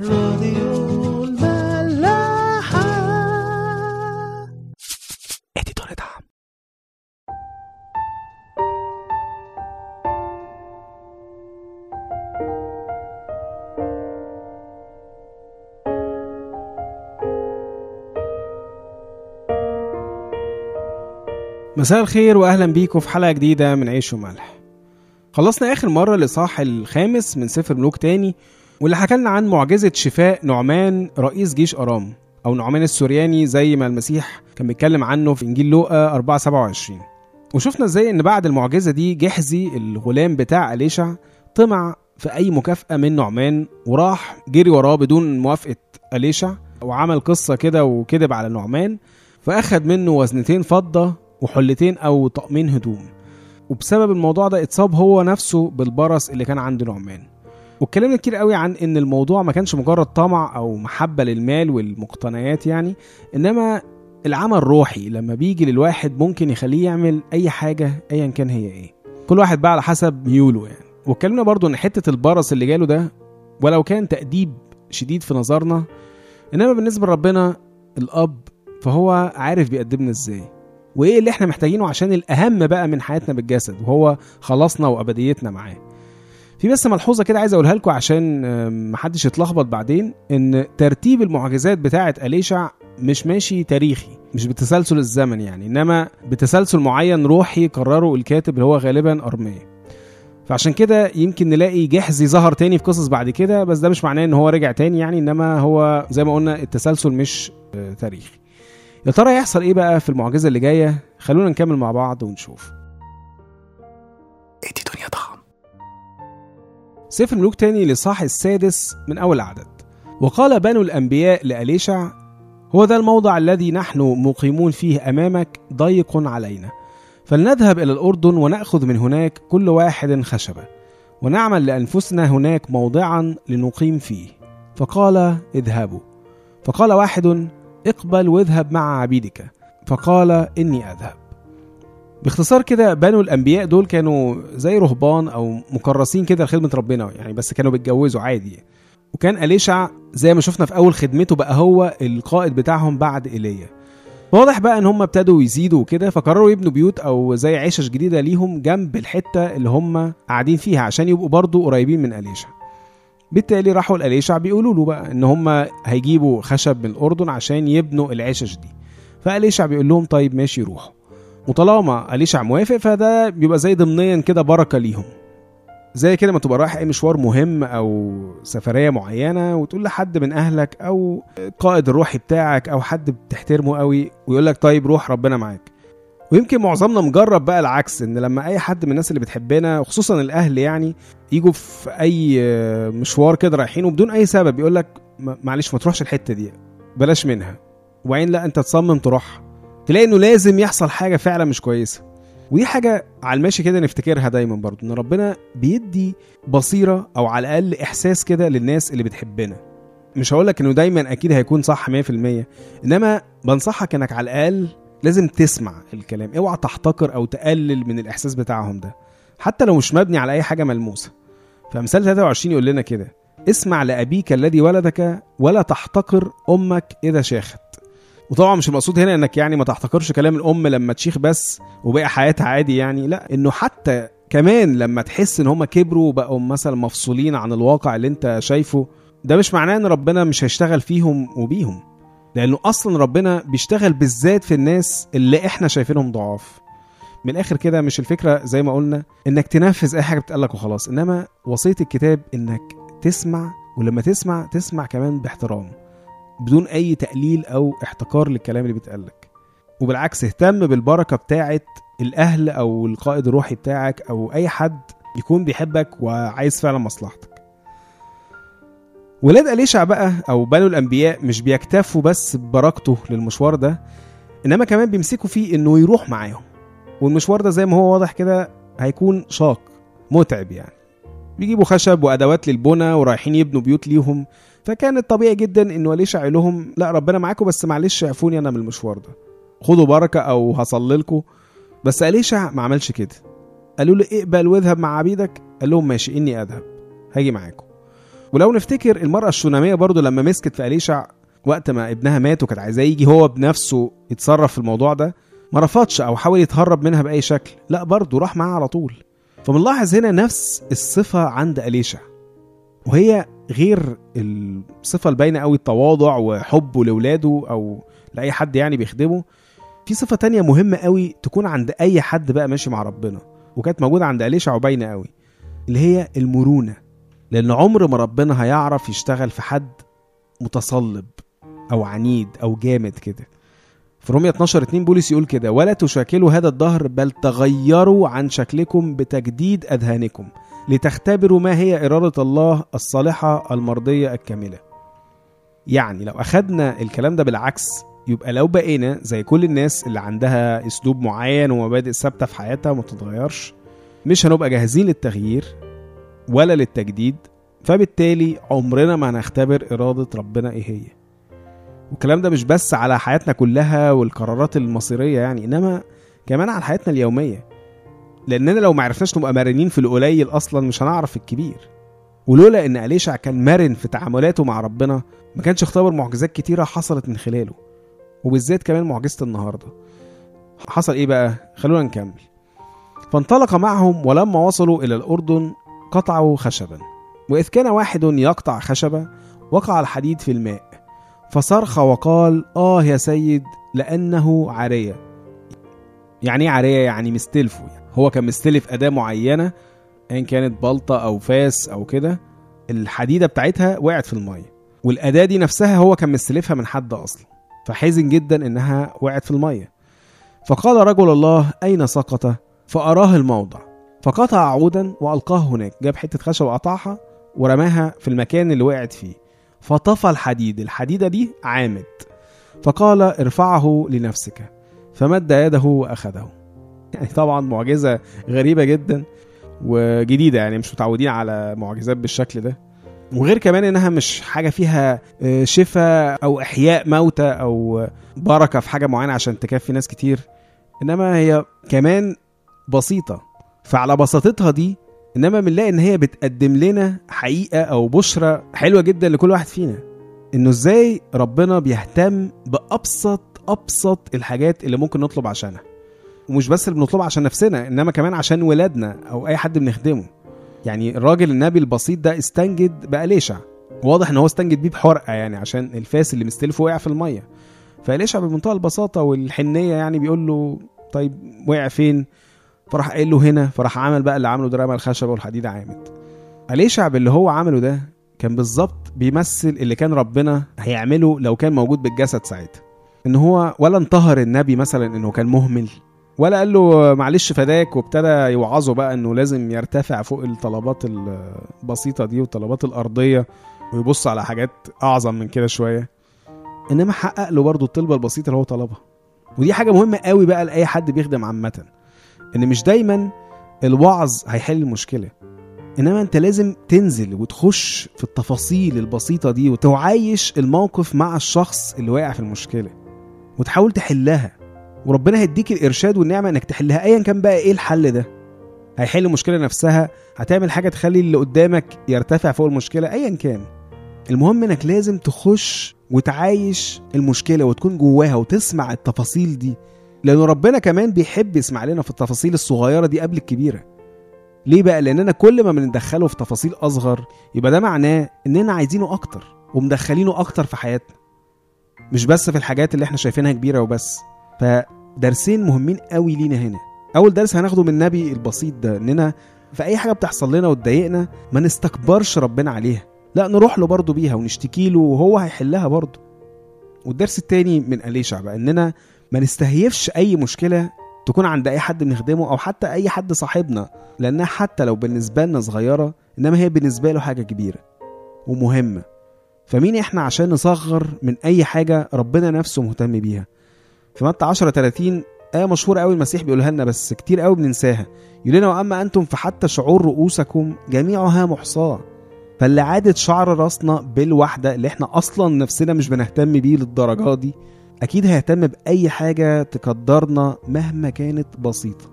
راديو الملاحة. اديتور دعم مساء الخير واهلا بيكم في حلقة جديدة من عيش وملح. خلصنا آخر مرة الاصحاح الخامس من سفر ملوك تاني. واللي حكى لنا عن معجزة شفاء نعمان رئيس جيش أرام أو نعمان السورياني زي ما المسيح كان بيتكلم عنه في إنجيل لوقا 4 27 وشفنا إزاي إن بعد المعجزة دي جحزي الغلام بتاع اليشع طمع في أي مكافأة من نعمان وراح جري وراه بدون موافقة اليشع وعمل قصة كده وكذب على نعمان فأخد منه وزنتين فضة وحلتين أو طقمين هدوم. وبسبب الموضوع ده اتصاب هو نفسه بالبرص اللي كان عند نعمان. واتكلمنا كتير قوي عن إن الموضوع ما كانش مجرد طمع أو محبة للمال والمقتنيات يعني إنما العمل روحي لما بيجي للواحد ممكن يخليه يعمل أي حاجة ايا كان هي إيه. كل واحد بقى على حسب ميوله يعني. واتكلمنا برضو إن حتة البرص اللي جاله ده ولو كان تأديب شديد في نظرنا إنما بالنسبة لربنا الأب فهو عارف بيقدمنا إزاي. وإيه اللي إحنا محتاجينه عشان الأهم بقى من حياتنا بالجسد وهو خلاصنا وأبديتنا معاه. في بس ملحوظة كده عايز أقولها لكم عشان محدش يتلخبط بعدين إن ترتيب المعجزات بتاعه أليشع مش ماشي تاريخي مش بتسلسل الزمن يعني إنما بتسلسل معين روحي قرره الكاتب اللي هو غالبا أرمية. فعشان كده يمكن نلاقي جحزي ظهر تاني في قصص بعد كده بس ده مش معناه إن هو رجع تاني يعني إنما هو زي ما قلنا التسلسل مش آه، تاريخي. يا ترى هيحصل إيه بقى في المعجزة اللي جاية؟ خلونا نكمل مع بعض ونشوف. إدي دنيا طعم سفر ملوك تاني لصاح السادس من أول عدد. وقال بنو الأنبياء لأليشع هو ذا الموضع الذي نحن مقيمون فيه أمامك ضيق علينا. فلنذهب إلى الأردن ونأخذ من هناك كل واحد خشبة. ونعمل لأنفسنا هناك موضعا لنقيم فيه. فقال اذهبوا. فقال واحد اقبل واذهب مع عبيدك. فقال إني أذهب. باختصار كده بنو الأنبياء دول كانوا زي رهبان أو مكرسين كده لخدمة ربنا يعني بس كانوا بيتجوزوا عادي. وكان أليشع زي ما شفنا في أول خدمته بقى هو القائد بتاعهم بعد إيليا. واضح بقى إن هم ابتدوا يزيدوا وكده فقرروا يبنوا بيوت أو زي عشش جديدة ليهم جنب الحتة اللي هم قاعدين فيها عشان يبقوا برضو قريبين من أليشع. بالتالي راحوا لأليشع بيقولوا له بقى إن هم هيجيبوا خشب من الأردن عشان يبنوا العشش دي. فأليشع بيقول لهم طيب ماشي روحوا. وطالما اليشع موافق فده بيبقى زي ضمنيا كده بركة ليهم. زي كده ما تبقى رايح أي مشوار مهم أو سفرية معينة وتقول لحد من أهلك أو القائد الروحي بتاعك أو حد بتحترمه قوي ويقول لك طيب روح ربنا معاك. ويمكن معظمنا مجرب بقى العكس إن لما أي حد من الناس اللي بتحبنا وخصوصا الأهل يعني يجوا في أي مشوار كده رايحين وبدون أي سبب يقول لك معلش ما تروحش الحتة دي بلاش منها. وبعدين لا أنت تصمم تروحها. تلاقي إنه لازم يحصل حاجة فعلا مش كويسة. ودي حاجة على الماشي كده نفتكرها دايما برضو إن ربنا بيدي بصيرة أو على الأقل إحساس كده للناس اللي بتحبنا. مش هقولك إنه دايما أكيد هيكون صح 100% إنما بنصحك إنك على الأقل لازم تسمع الكلام اوعى تحتقر أو تقلل من الإحساس بتاعهم ده حتى لو مش مبني على أي حاجة ملموسة. فامثال 23 يقول لنا كده اسمع لأبيك الذي ولدك ولا تحتقر أمك إذا شاخت. وطبعا مش المقصود هنا إنك يعني ما تحتقرش كلام الأم لما تشيخ بس وباقي حياتها عادي يعني لا إنه حتى كمان لما تحس إن هم كبروا وبقوا مثلا مفصولين عن الواقع اللي أنت شايفه ده مش معناه إن ربنا مش هيشتغل فيهم وبيهم لأنه أصلا ربنا بيشتغل بالذات في الناس اللي إحنا شايفينهم ضعاف. من الآخر كده مش الفكرة زي ما قلنا إنك تنفذ أي حاجة بتقالك وخلاص إنما وصية الكتاب إنك تسمع ولما تسمع تسمع كمان باحترام. بدون أي تقليل أو احتقار للكلام اللي بيتقالك وبالعكس اهتم بالبركة بتاعه الأهل أو القائد الروحي بتاعك أو أي حد يكون بيحبك وعايز فعلا مصلحتك. ولاد أليشع بقى أو بنو الأنبياء مش بيكتفوا بس ببركته للمشوار ده إنما كمان بيمسكوا فيه إنه يروح معاهم. والمشوار ده زي ما هو واضح كده هيكون شاق متعب يعني. بيجيبوا خشب وأدوات للبنى ورايحين يبنوا بيوت ليهم. فكان الطبيعي جدا انه اليشع يقول لهم لا ربنا معاكم بس معلش اعفوني أنا من المشوار ده. خدوا بركة أو هصلي لكم. بس اليشع ما عملش كده. قالوا له اقبل واذهب مع عبيدك. قال لهم ماشي إني أذهب. هاجي معاكم. ولو نفتكر المرأة الشونامية برضو لما مسكت في أليشع وقت ما ابنها مات وكانت عايزاه يجي هو بنفسه يتصرف في الموضوع ده ما رفضش أو حاول يتهرب منها بأي شكل. لا برضه راح معاها على طول. فبنلاحظ هنا نفس الصفة عند اليشع وهي غير الصفة الباينة قوي التواضع وحبه لأولاده أو لأي حد يعني بيخدمه. في صفة تانية مهمة قوي تكون عند أي حد بقى ماشي مع ربنا وكانت موجودة عند اليشع وباينه قوي اللي هي المرونة. لأن عمر ما ربنا هيعرف يشتغل في حد متصلب أو عنيد أو جامد كده. في رومية 12 2 بولس يقول كده ولا تشاكلوا هذا الدهر بل تغيروا عن شكلكم بتجديد أذهانكم. لتختبروا ما هي إرادة الله الصالحة المرضية الكاملة. يعني لو أخدنا الكلام ده بالعكس يبقى لو بقينا زي كل الناس اللي عندها أسلوب معين ومبادئ ثابتة في حياتها ما تتغيرش مش هنبقى جاهزين للتغيير ولا للتجديد فبالتالي عمرنا ما هنختبر إرادة ربنا إيه هي. والكلام ده مش بس على حياتنا كلها والقرارات المصيرية يعني إنما كمان على حياتنا اليومية. لاننا لو ما عرفناش نبقى مرنين في القليل أصلا مش هنعرف الكبير. ولولا إن أليشع كان مرن في تعاملاته مع ربنا ما كانش اختبر معجزات كتيرة حصلت من خلاله وبالذات كمان معجزة النهارده. حصل إيه بقى؟ خلونا نكمل. فانطلق معهم ولما وصلوا إلى الأردن قطعوا خشبا. وإذ كان واحد يقطع خشبة وقع الحديد في الماء. فصرخ وقال آه يا سيد لأنه عارية. يعني إيه عارية؟ يعني مستلفه يعني. هو كان مستلف أداة معينة إن كانت بلطة أو فاس أو كده الحديدة بتاعتها وقعت في المية. والأداة دي نفسها هو كان مستلفها من حد أصلا فحزن جدا إنها وقعت في المية. فقال رجل الله أين سقط؟ فأراه الموضع. فقطع عودا وألقاه هناك جاب حتة خشب وقطعها ورماها في المكان اللي وقعت فيه. فطفى الحديد الحديدة دي عامد فقال ارفعه لنفسك. فمد يده وأخذه. يعني طبعا معجزة غريبة جدا وجديدة يعني مش متعودين على معجزات بالشكل ده. وغير كمان إنها مش حاجة فيها شفاء أو إحياء موتى أو بركة في حاجة معينة عشان تكفي ناس كتير. إنما هي كمان بسيطة. فعلى بساطتها دي إنما بنلاقي إن هي بتقدم لنا حقيقة أو بشرى حلوة جدا لكل واحد فينا. إنه إزاي ربنا بيهتم بأبسط أبسط الحاجات اللي ممكن نطلب عشانها. ومش بس اللي بنطلبها عشان نفسنا إنما كمان عشان ولادنا أو أي حد بنخدمه. يعني الراجل النبي البسيط ده استنجد بأليشع. واضح إن هو استنجد بيه بحرقة يعني عشان الفاس اللي مستلفه وقع في المية. فأليشع بمنتهى البساطة والحنية يعني بيقول له طيب وقع فين؟ فراح قايل له هنا فراح عمل بقى اللي عمله ده رمى الخشبه والحديد عامد. أليشع باللي هو عمله ده كان بالظبط بيمثل اللي كان ربنا هيعمله لو كان موجود بالجسد ساعتها. إن هو ولا انتهر النبي مثلا إنه كان مهمل. ولا قال له معلش فداك وابتدى يوعظه بقى إنه لازم يرتفع فوق الطلبات البسيطة دي والطلبات الأرضية ويبص على حاجات أعظم من كده شوية. إنما حقق له برضه الطلبة البسيطة اللي هو طلبها. ودي حاجة مهمة قوي بقى لأي حد بيخدم عامة إن مش دايما الوعظ هيحل المشكلة إنما أنت لازم تنزل وتخش في التفاصيل البسيطة دي وتعايش الموقف مع الشخص اللي واقع في المشكلة وتحاول تحلها. وربنا هيديك الإرشاد والنعمة إنك تحلها. ايا كان بقى إيه الحل ده؟ هيحل المشكلة نفسها؟ هتعمل حاجة تخلي اللي قدامك يرتفع فوق المشكلة؟ ايا كان. المهم إنك لازم تخش وتعايش المشكلة وتكون جواها وتسمع التفاصيل دي. لأن ربنا كمان بيحب يسمع لنا في التفاصيل الصغيرة دي قبل الكبيرة. ليه بقى؟ لاننا كل ما بندخله في تفاصيل أصغر يبقى ده معناه إننا عايزينه أكتر ومدخلينه أكتر في حياتنا. مش بس في الحاجات اللي إحنا شايفينها كبيرة وبس. فدرسين مهمين قوي لينا هنا. أول درس هناخده من النبي البسيط ده إننا في أي حاجة بتحصل لنا وتضايقنا ما نستكبرش ربنا عليها. لا نروح له برضه بيها ونشتكي له وهو هيحلها برضه. والدرس التاني من أليشع بقى إننا ما نستهيفش أي مشكلة تكون عند أي حد بنخدمه أو حتى أي حد صاحبنا لأنها حتى لو بالنسبة لنا صغيرة إنما هي بالنسبة له حاجة كبيرة ومهمة. فمين إحنا عشان نصغر من أي حاجة ربنا نفسه مهتم بيها؟ في متى 10 30 آية مشهورة قوي المسيح بيقولها لنا بس كتير قوي بننساها. يقول لنا وأما أنتم فحتى شعور رؤوسكم جميعها محصاة فاللي عادت شعر راسنا بالوحدة اللي إحنا أصلا نفسنا مش بنهتم بيه للدرجة دي أكيد هيهتم بأي حاجة تقدرنا مهما كانت بسيطة.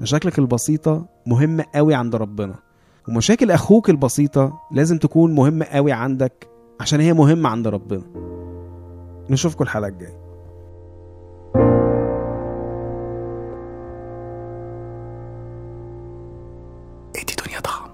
مشاكلك البسيطة مهمة قوي عند ربنا ومشاكل أخوك البسيطة لازم تكون مهمة قوي عندك عشان هي مهمة عند ربنا. نشوفكم Di 图你要躺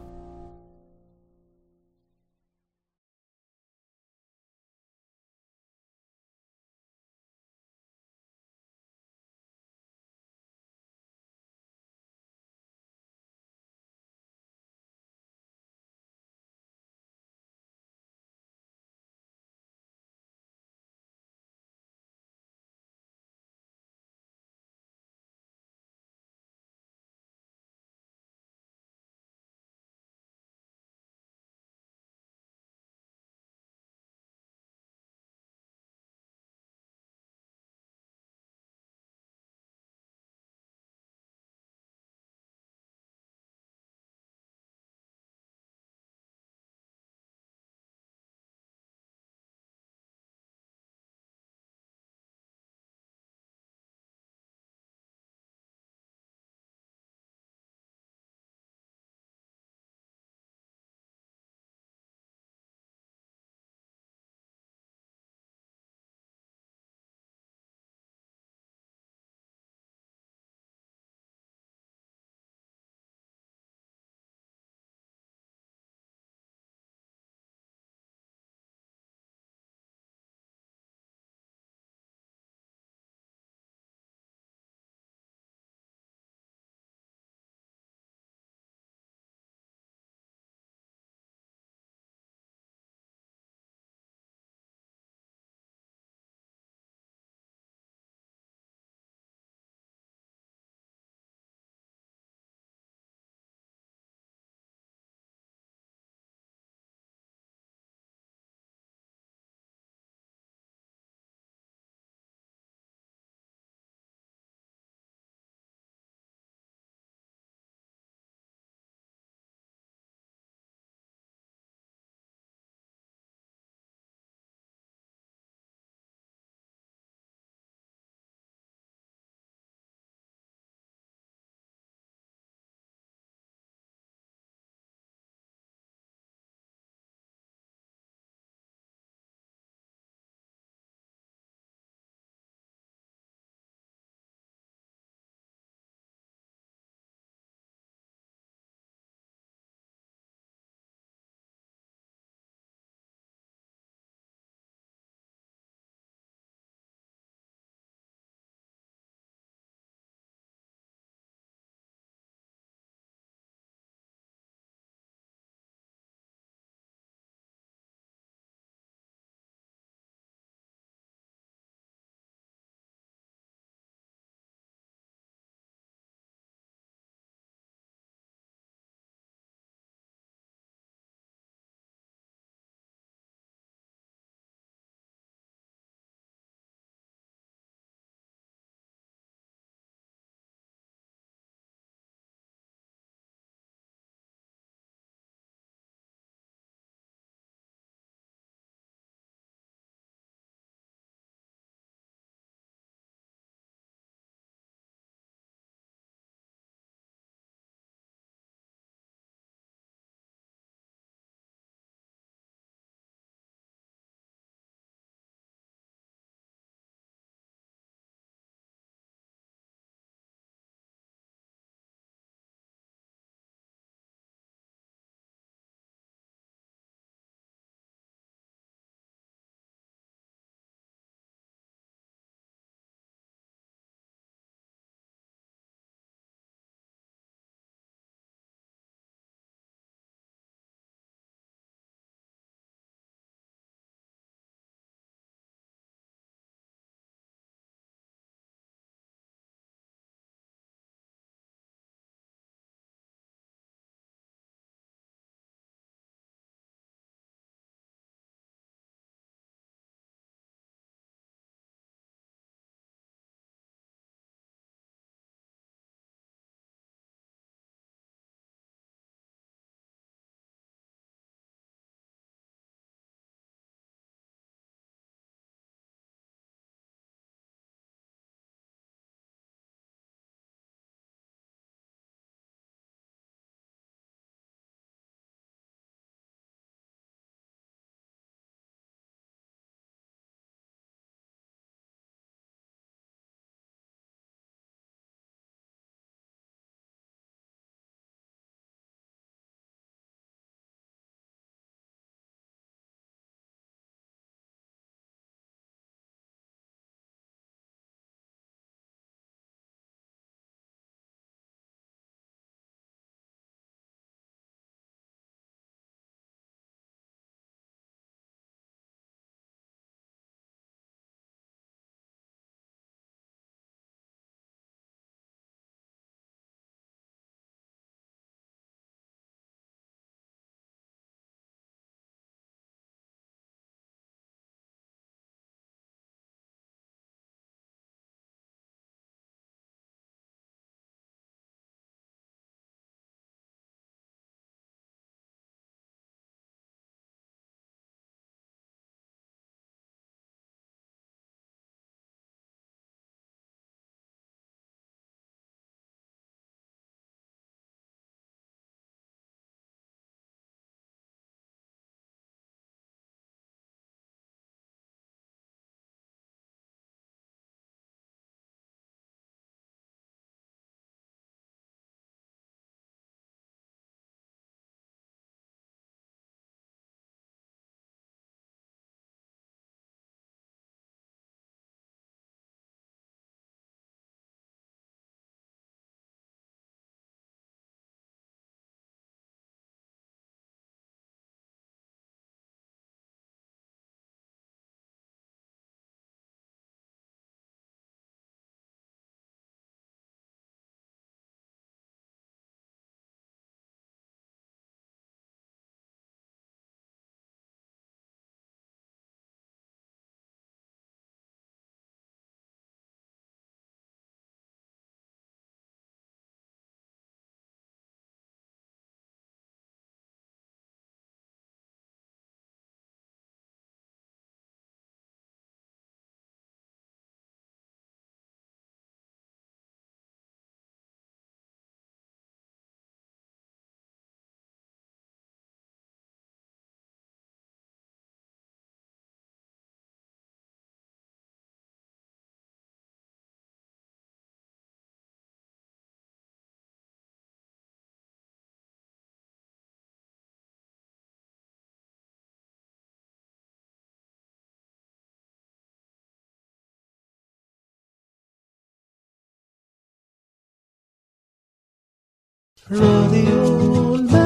الملاحة